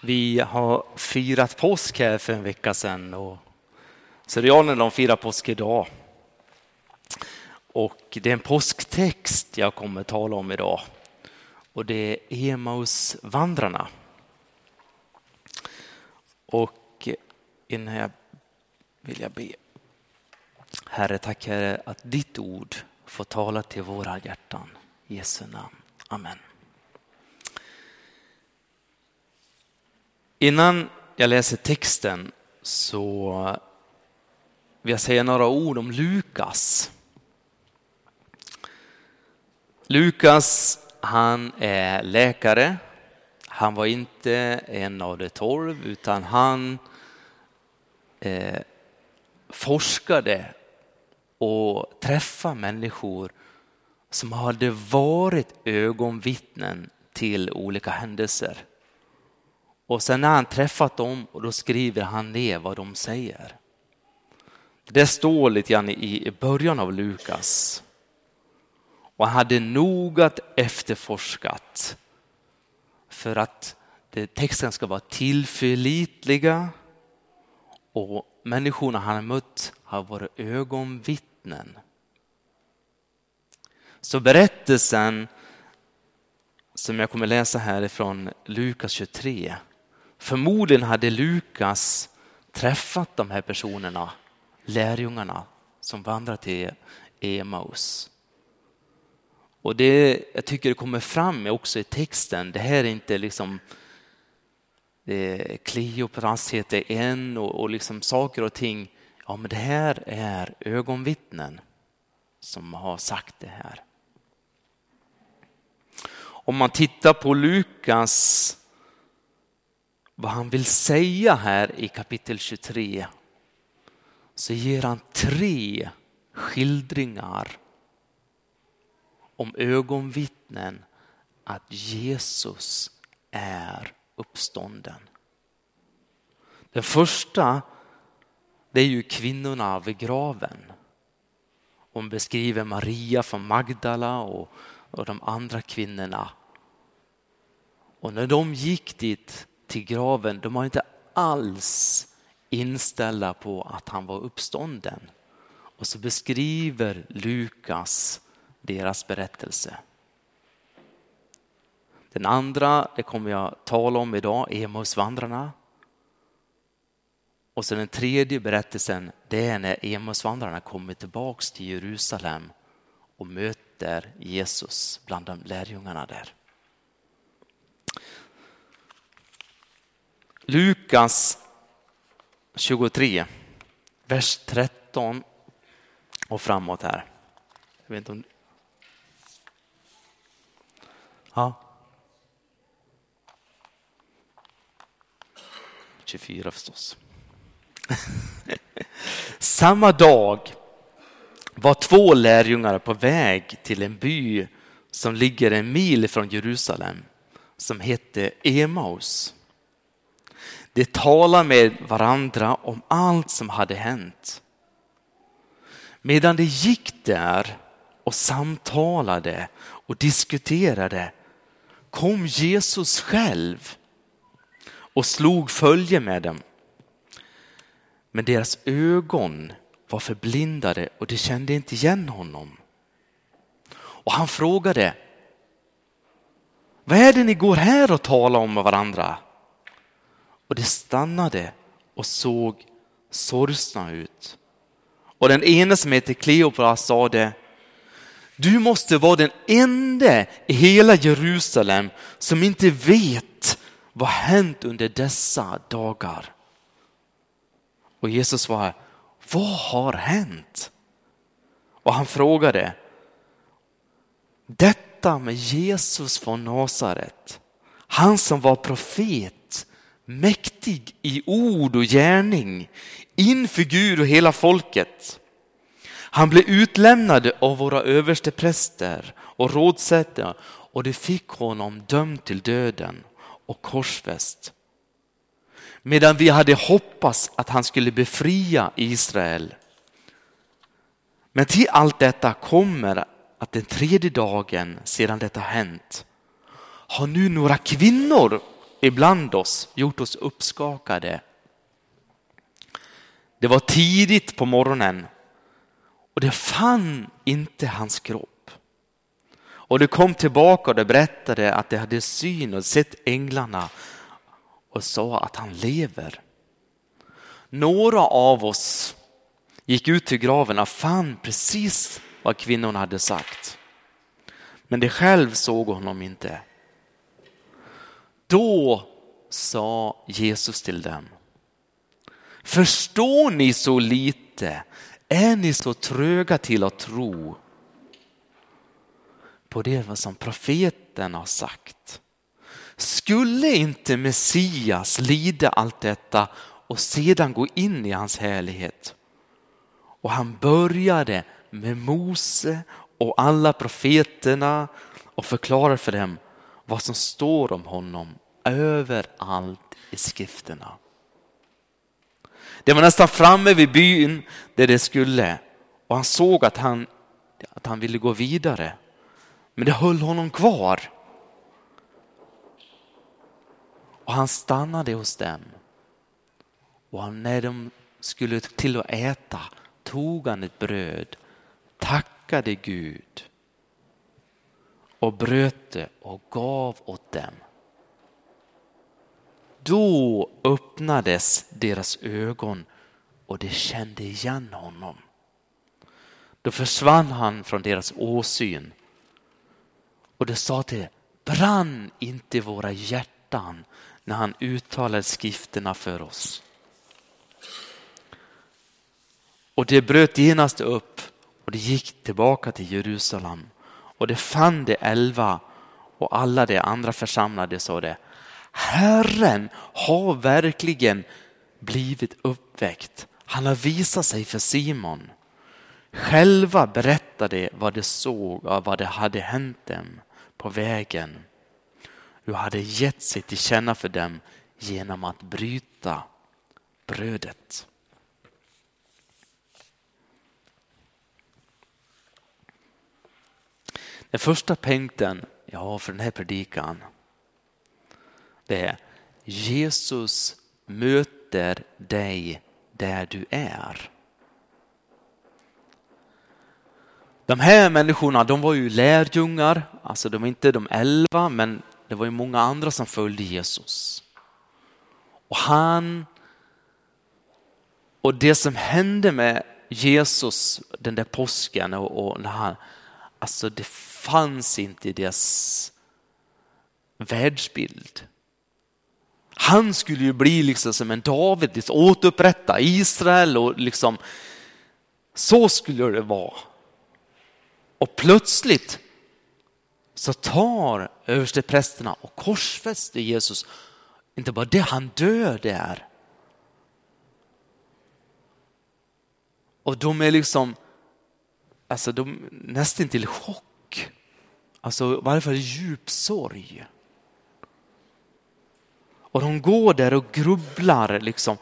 Vi har firat påsk här för en vecka sedan och Syrianerna de firar påsk idag. Och det är en påsktext jag kommer att tala om idag och det är Emausvandrarna. Och innan jag vill jag be. Herre, tack Herre att ditt ord får tala till våra hjärtan. I Jesu namn. Amen. Innan jag läser texten så vill jag säga några ord om Lukas. Lukas, han är läkare. Han var inte en av de tolv utan han eh, forskade och träffade människor som hade varit ögonvittnen till olika händelser. Och sen när han träffat dem och då skriver han ner vad de säger. Det står lite grann i början av Lukas. Och han hade noga efterforskat för att texten ska vara tillförlitliga och människorna han har mött har varit ögonvittnen. Så berättelsen som jag kommer läsa härifrån Lukas 23. Förmodligen hade Lukas träffat de här personerna, lärjungarna som vandrar till Emaus. Och det jag tycker det kommer fram också i texten, det här är inte liksom Kleopras heter en och, och liksom saker och ting. Ja, men det här är ögonvittnen som har sagt det här. Om man tittar på Lukas, vad han vill säga här i kapitel 23, så ger han tre skildringar om ögonvittnen att Jesus är uppstånden. Den första det är ju kvinnorna vid graven. Hon beskriver Maria från Magdala och, och de andra kvinnorna. Och när de gick dit till graven, de var inte alls inställda på att han var uppstånden. Och så beskriver Lukas deras berättelse. Den andra, det kommer jag tala om idag, Emausvandrarna. Och så den tredje berättelsen, det är när Emausvandrarna kommer tillbaks till Jerusalem och möter Jesus bland de lärjungarna där. Lukas 23, vers 13 och framåt här. Jag vet inte om... Ja. 24 förstås. Samma dag var två lärjungar på väg till en by som ligger en mil från Jerusalem som hette Emaus. De talade med varandra om allt som hade hänt. Medan de gick där och samtalade och diskuterade kom Jesus själv och slog följe med dem. Men deras ögon var förblindade och de kände inte igen honom. Och han frågade, vad är det ni går här och talar om med varandra? Och de stannade och såg sorgsna ut. Och den ene som heter Kleopatra sade, du måste vara den enda i hela Jerusalem som inte vet vad hänt under dessa dagar? Och Jesus svarade, vad har hänt? Och han frågade, detta med Jesus från Nasaret, han som var profet, mäktig i ord och gärning inför Gud och hela folket. Han blev utlämnad av våra överstepräster och rådsättare och de fick honom dömd till döden och korsfäst. Medan vi hade hoppats att han skulle befria Israel. Men till allt detta kommer att den tredje dagen sedan detta hänt har nu några kvinnor ibland oss, gjort oss uppskakade. Det var tidigt på morgonen och det fann inte hans kropp. Och det kom tillbaka och det berättade att det hade syn och sett änglarna och sa att han lever. Några av oss gick ut till graven och fann precis vad kvinnorna hade sagt. Men de själv såg honom inte. Då sa Jesus till dem. Förstår ni så lite? Är ni så tröga till att tro på det som profeten har sagt? Skulle inte Messias lida allt detta och sedan gå in i hans härlighet? Och han började med Mose och alla profeterna och förklarar för dem vad som står om honom överallt i skrifterna. Det var nästan framme vid byn där det skulle och han såg att han, att han ville gå vidare. Men det höll honom kvar. Och han stannade hos dem. Och när de skulle till att äta tog han ett bröd, tackade Gud och bröt det och gav åt dem. Då öppnades deras ögon och de kände igen honom. Då försvann han från deras åsyn och de sa till brann inte våra hjärtan när han uttalade skrifterna för oss. Och det bröt genast upp och det gick tillbaka till Jerusalem och det fann de elva och alla de andra församlade sa det Herren har verkligen blivit uppväckt. Han har visat sig för Simon. Själva berättade vad de såg och vad det hade hänt dem på vägen. Hur hade gett sig till känna för dem genom att bryta brödet. Den första punkten jag har för den här predikan det är Jesus möter dig där du är. De här människorna de var ju lärjungar, alltså de var inte de elva men det var ju många andra som följde Jesus. Och han och det som hände med Jesus den där påsken och, och när han, alltså det fanns inte i deras världsbild. Han skulle ju bli liksom som en David, liksom, återupprätta Israel och liksom så skulle det vara. Och plötsligt så tar översteprästerna och korsfäster Jesus. Inte bara det, han dör där. Och de är liksom, alltså de nästan till chock. Alltså i varje fall djup sorg. Och de går där och grubblar liksom.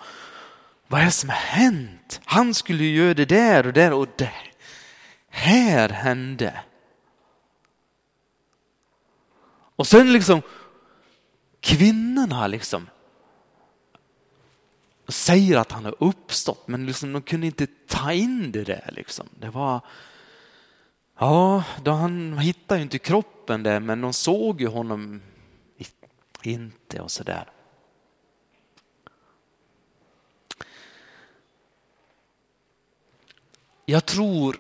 Vad är det som har hänt? Han skulle ju göra det där och där och det här hände. Och sen liksom kvinnorna liksom säger att han har uppstått men liksom, de kunde inte ta in det där. Liksom. Det var, ja, då han hittade ju inte kroppen där men de såg ju honom inte och så där. Jag tror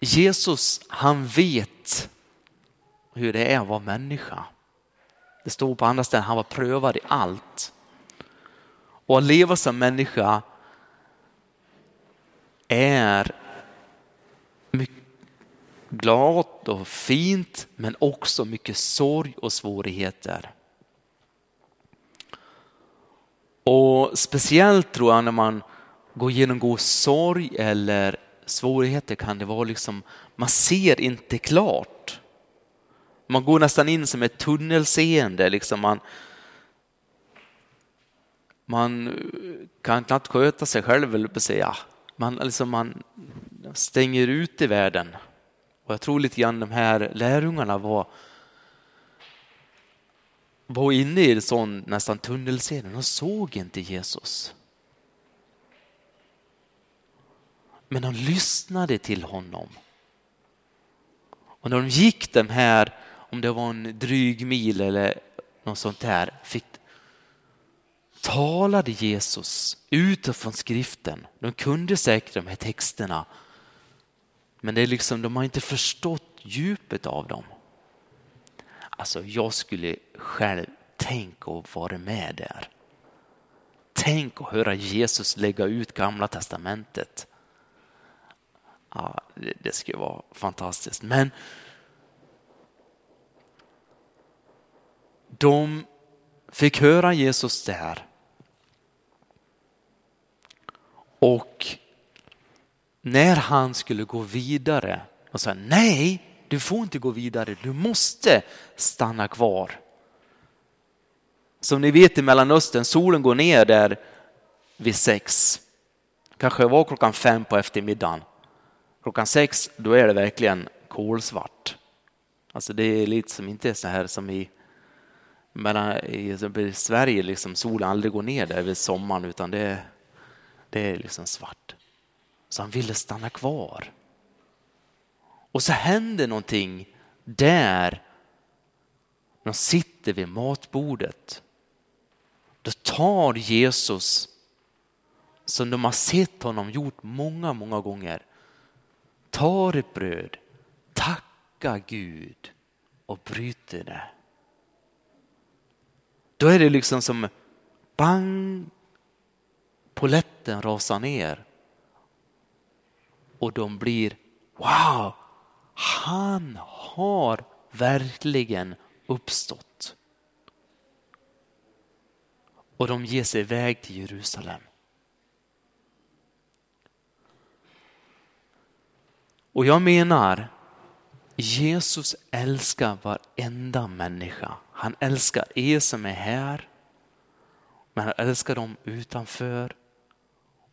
Jesus han vet hur det är att vara människa. Det står på andra ställen, han var prövad i allt. Och att leva som människa är mycket glatt och fint men också mycket sorg och svårigheter. Och speciellt tror jag när man går genomgå sorg eller svårigheter kan det vara liksom, man ser inte klart. Man går nästan in som ett tunnelseende, liksom man, man kan knappt sköta sig själv, eller på säga. Man, liksom man stänger ut i världen. Och jag tror lite grann de här lärjungarna var var inne i en sån nästan tunnelseende. De såg inte Jesus. Men de lyssnade till honom. Och när de gick den här, om det var en dryg mil eller något sånt där, fick, talade Jesus utifrån skriften. De kunde säkert de här texterna. Men det är liksom, de har inte förstått djupet av dem. Alltså jag skulle själv tänka att vara med där. Tänk att höra Jesus lägga ut gamla testamentet. Ja, det, det skulle vara fantastiskt. Men de fick höra Jesus där. Och när han skulle gå vidare och sa nej, du får inte gå vidare, du måste stanna kvar. Som ni vet i Mellanöstern, solen går ner där vid sex. Kanske var klockan fem på eftermiddagen. Klockan sex, då är det verkligen kolsvart. Alltså det är lite som inte är så här som i, mellan, i Sverige, liksom solen aldrig går ner där vid sommaren utan det, det är liksom svart. Så han ville stanna kvar. Och så händer någonting där de sitter vid matbordet. Då tar Jesus, som de har sett honom gjort många, många gånger, tar ett bröd, tackar Gud och bryter det. Då är det liksom som bang, poletten rasar ner och de blir wow, han har verkligen uppstått. Och de ger sig iväg till Jerusalem. Och jag menar, Jesus älskar varenda människa. Han älskar er som är här, men han älskar dem utanför.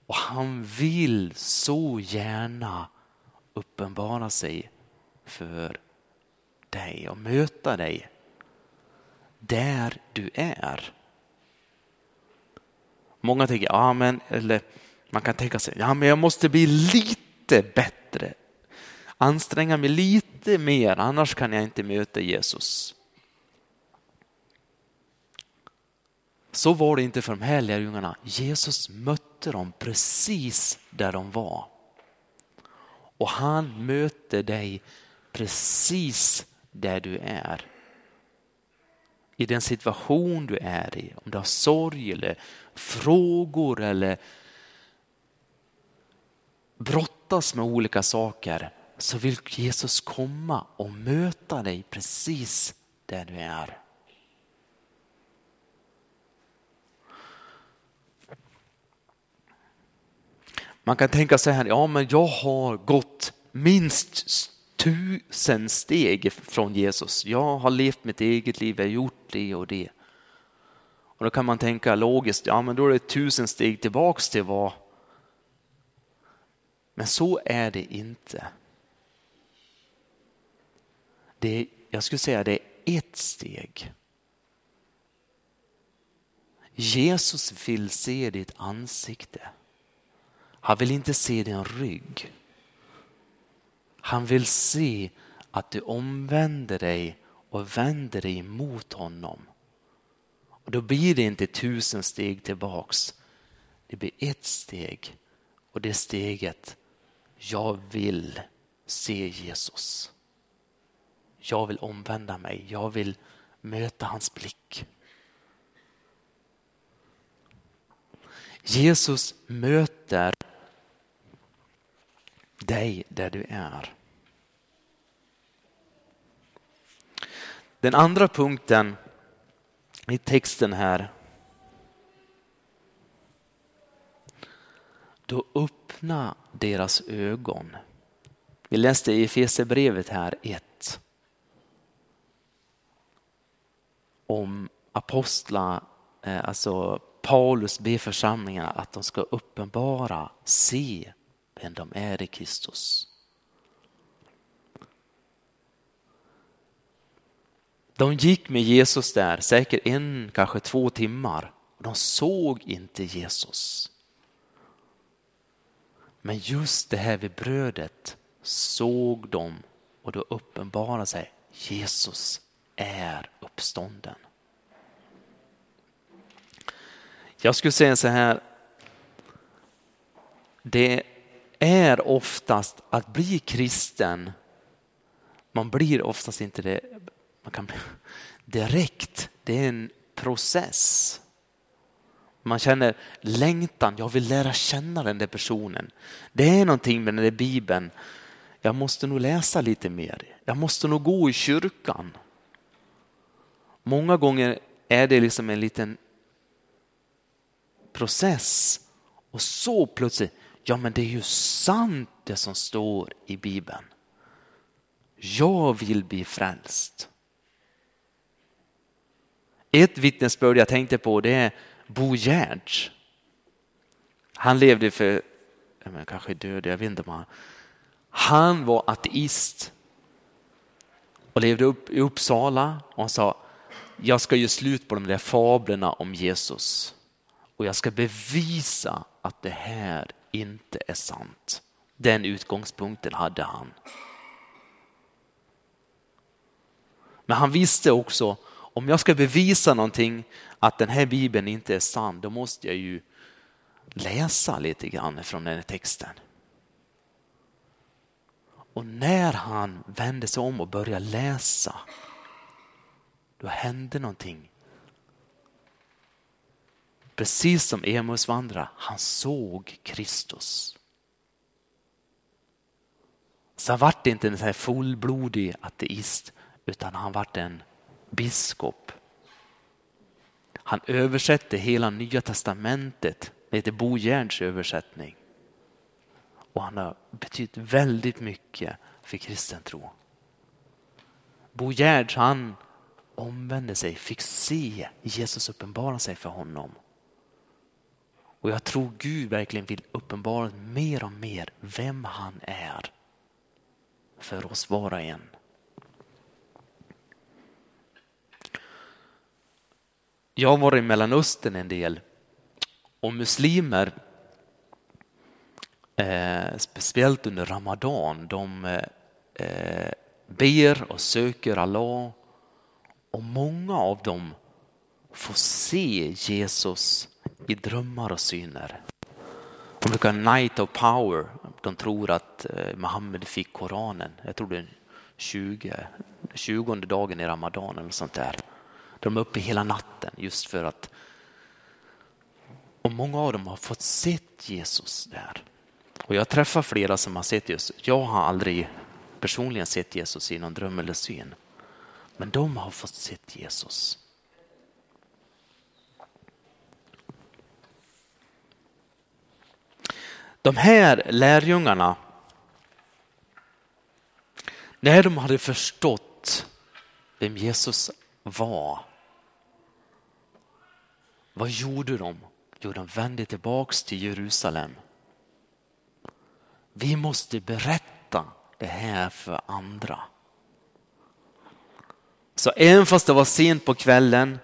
Och han vill så gärna uppenbara sig för dig och möta dig där du är. Många tänker, ja men, eller man kan tänka sig, ja men jag måste bli lite bättre. Anstränga mig lite mer, annars kan jag inte möta Jesus. Så var det inte för de här lärjungarna. Jesus mötte dem precis där de var. Och han möter dig precis där du är. I den situation du är i, om du har sorg eller frågor eller brottas med olika saker så vill Jesus komma och möta dig precis där du är. Man kan tänka så här, ja men jag har gått minst tusen steg från Jesus. Jag har levt mitt eget liv, jag har gjort det och det. Och då kan man tänka logiskt, ja men då är det tusen steg tillbaks till vad. Men så är det inte. Det är, jag skulle säga det är ett steg. Jesus vill se ditt ansikte. Han vill inte se din rygg. Han vill se att du omvänder dig och vänder dig mot honom. Och då blir det inte tusen steg tillbaks. Det blir ett steg och det steget, jag vill se Jesus. Jag vill omvända mig, jag vill möta hans blick. Jesus möter dig där du är. Den andra punkten i texten här. Då öppna deras ögon. Vi läste i Efesierbrevet här 1. Om apostlar, eh, alltså Paulus ber församlingarna att de ska uppenbara, se vem de är i Kristus. De gick med Jesus där, säkert en, kanske två timmar. De såg inte Jesus. Men just det här vid brödet såg de och då uppenbarade sig Jesus är uppstånden. Jag skulle säga så här. Det är oftast att bli kristen. Man blir oftast inte det man kan bli direkt. Det är en process. Man känner längtan, jag vill lära känna den där personen. Det är någonting med den där bibeln. Jag måste nog läsa lite mer. Jag måste nog gå i kyrkan. Många gånger är det liksom en liten process och så plötsligt, ja men det är ju sant det som står i bibeln. Jag vill bli frälst. Ett vittnesbörd jag tänkte på det är Bo Gerds. Han levde för, men kanske död, jag vet inte om han, han var ateist och levde upp i Uppsala och han sa jag ska göra slut på de där fablerna om Jesus och jag ska bevisa att det här inte är sant. Den utgångspunkten hade han. Men han visste också om jag ska bevisa någonting att den här bibeln inte är sann, då måste jag ju läsa lite grann från den här texten. Och när han vände sig om och började läsa, då hände någonting. Precis som Emus vandra, han såg Kristus. Så han vart inte en så här fullblodig ateist, utan han vart en biskop. Han översätter hela nya testamentet, det heter Bo Järns översättning. Och han har betytt väldigt mycket för kristen tro. Bo Gerds han omvände sig, fick se Jesus uppenbara sig för honom. Och jag tror Gud verkligen vill uppenbara mer och mer vem han är för oss var och en. Jag har varit i Mellanöstern en del och muslimer, eh, speciellt under Ramadan, de eh, ber och söker Allah och många av dem får se Jesus i drömmar och syner. De brukar Night of Power, de tror att eh, Muhammed fick Koranen, jag tror det är 20, 20 dagen i Ramadan eller sånt där. De är uppe hela natten just för att och många av dem har fått sett Jesus där. Och jag träffar flera som har sett Jesus. Jag har aldrig personligen sett Jesus i någon dröm eller syn. Men de har fått sett Jesus. De här lärjungarna, när de hade förstått vem Jesus var, vad gjorde de? Jo, de vände tillbaks till Jerusalem. Vi måste berätta det här för andra. Så även fast det var sent på kvällen,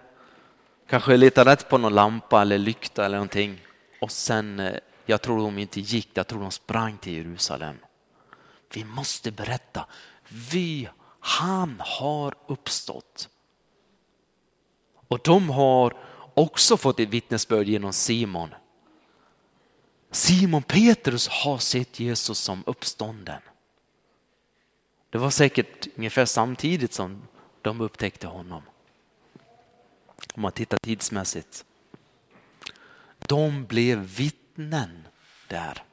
kanske leta rätt på någon lampa eller lykta eller någonting och sen, eh, jag tror de inte gick, jag tror de sprang till Jerusalem. Vi måste berätta, vi, han har uppstått. Och de har också fått ett vittnesbörd genom Simon. Simon Petrus har sett Jesus som uppstånden. Det var säkert ungefär samtidigt som de upptäckte honom. Om man tittar tidsmässigt. De blev vittnen där.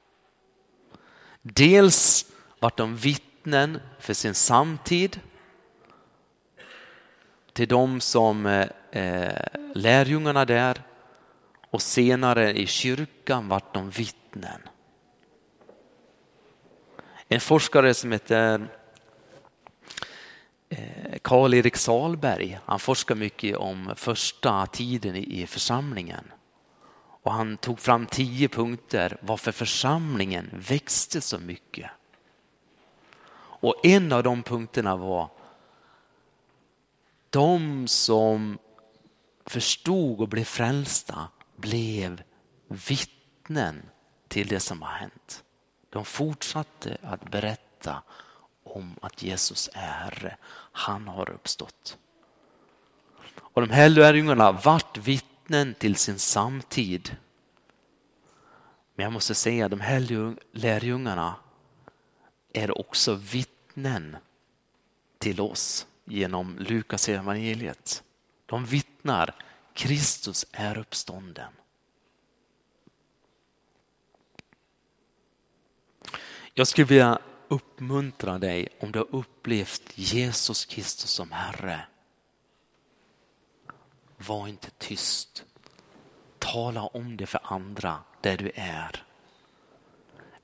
Dels vart de vittnen för sin samtid till de som eh, eh, lärjungarna där och senare i kyrkan vart de vittnen. En forskare som heter eh, Karl-Erik Salberg, han forskar mycket om första tiden i församlingen. Och han tog fram tio punkter varför församlingen växte så mycket. Och en av de punkterna var De som förstod och blev frälsta blev vittnen till det som har hänt. De fortsatte att berätta om att Jesus är Herre. Han har uppstått. Och de här lärjungarna vart vittnen vittnen till sin samtid. Men jag måste säga att de här lärjungarna är också vittnen till oss genom Lukas evangeliet. De vittnar Kristus är uppstånden. Jag skulle vilja uppmuntra dig om du har upplevt Jesus Kristus som Herre. Var inte tyst. Tala om det för andra där du är.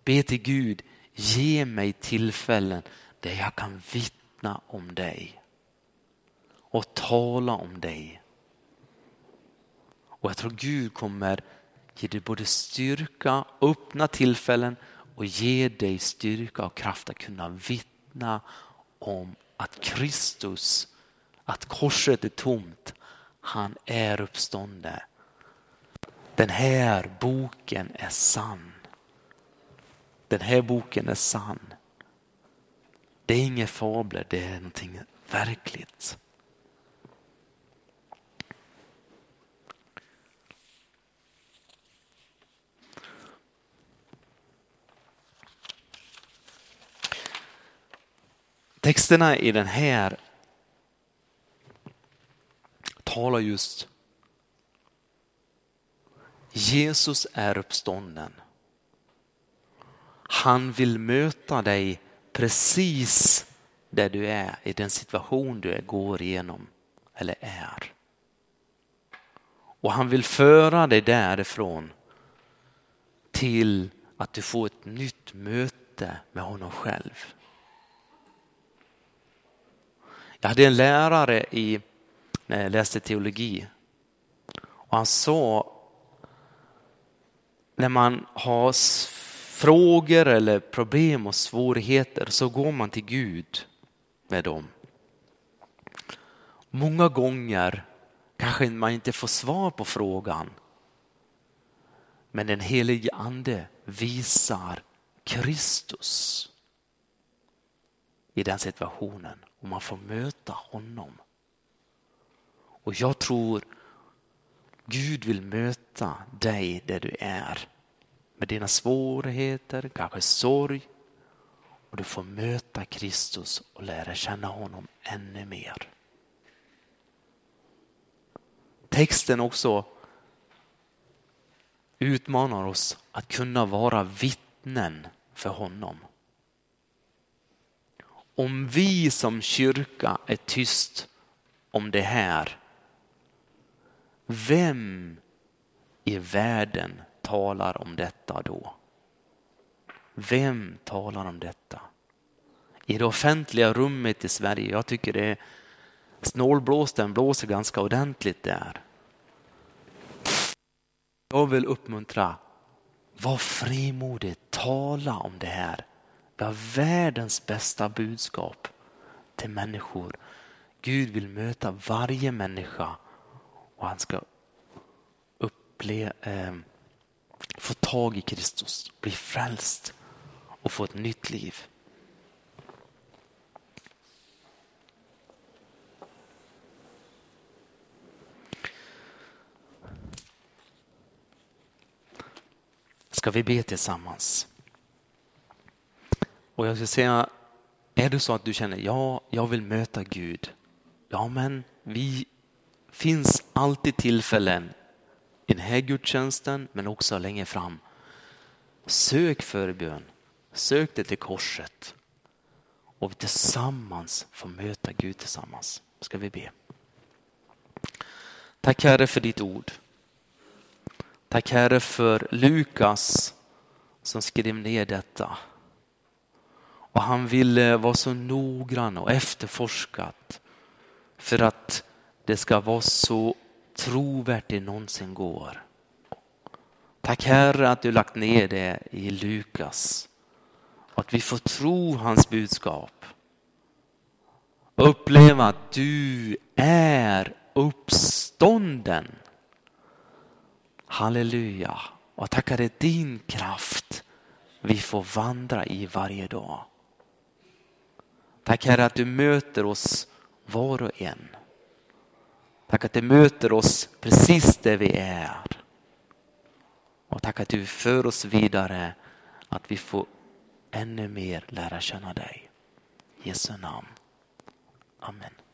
Be till Gud, ge mig tillfällen där jag kan vittna om dig och tala om dig. Och jag tror Gud kommer ge dig både styrka, öppna tillfällen och ge dig styrka och kraft att kunna vittna om att Kristus, att korset är tomt, han är uppstånden. Den här boken är sann. Den här boken är sann. Det är inga fabler, det är någonting verkligt. Texterna i den här talar just Jesus är uppstånden. Han vill möta dig precis där du är, i den situation du går igenom eller är. Och han vill föra dig därifrån till att du får ett nytt möte med honom själv. Jag hade en lärare i, när jag läste teologi och han sa när man har frågor eller problem och svårigheter så går man till Gud med dem. Många gånger kanske man inte får svar på frågan. Men den helige ande visar Kristus i den situationen och man får möta honom. Och jag tror Gud vill möta dig där du är med dina svårigheter, kanske sorg och du får möta Kristus och lära känna honom ännu mer. Texten också utmanar oss att kunna vara vittnen för honom. Om vi som kyrka är tyst om det här, vem i världen talar om detta då? Vem talar om detta? I det offentliga rummet i Sverige, jag tycker det är snålblåsten blåser ganska ordentligt där. Jag vill uppmuntra, var frimodig, tala om det här. Vi har världens bästa budskap till människor. Gud vill möta varje människa och han ska upple, eh, få tag i Kristus, bli frälst och få ett nytt liv. Ska vi be tillsammans? Och jag ska säga, är det så att du känner, ja, jag vill möta Gud. Ja, men vi finns alltid tillfällen i den här gudstjänsten, men också längre fram. Sök förbön, sök det till korset och vi tillsammans får möta Gud tillsammans. Ska vi be. Tack Herre för ditt ord. Tack Herre för Lukas som skrev ner detta. Och han ville vara så noggrann och efterforskat för att det ska vara så trovärdigt det någonsin går. Tack Herre att du lagt ner det i Lukas att vi får tro hans budskap. uppleva att du är uppstånden. Halleluja. Och tackar det din kraft vi får vandra i varje dag. Tack Herre att du möter oss var och en. Tack att det möter oss precis där vi är. Och tack att du för oss vidare att vi får ännu mer lära känna dig. I Jesu namn. Amen.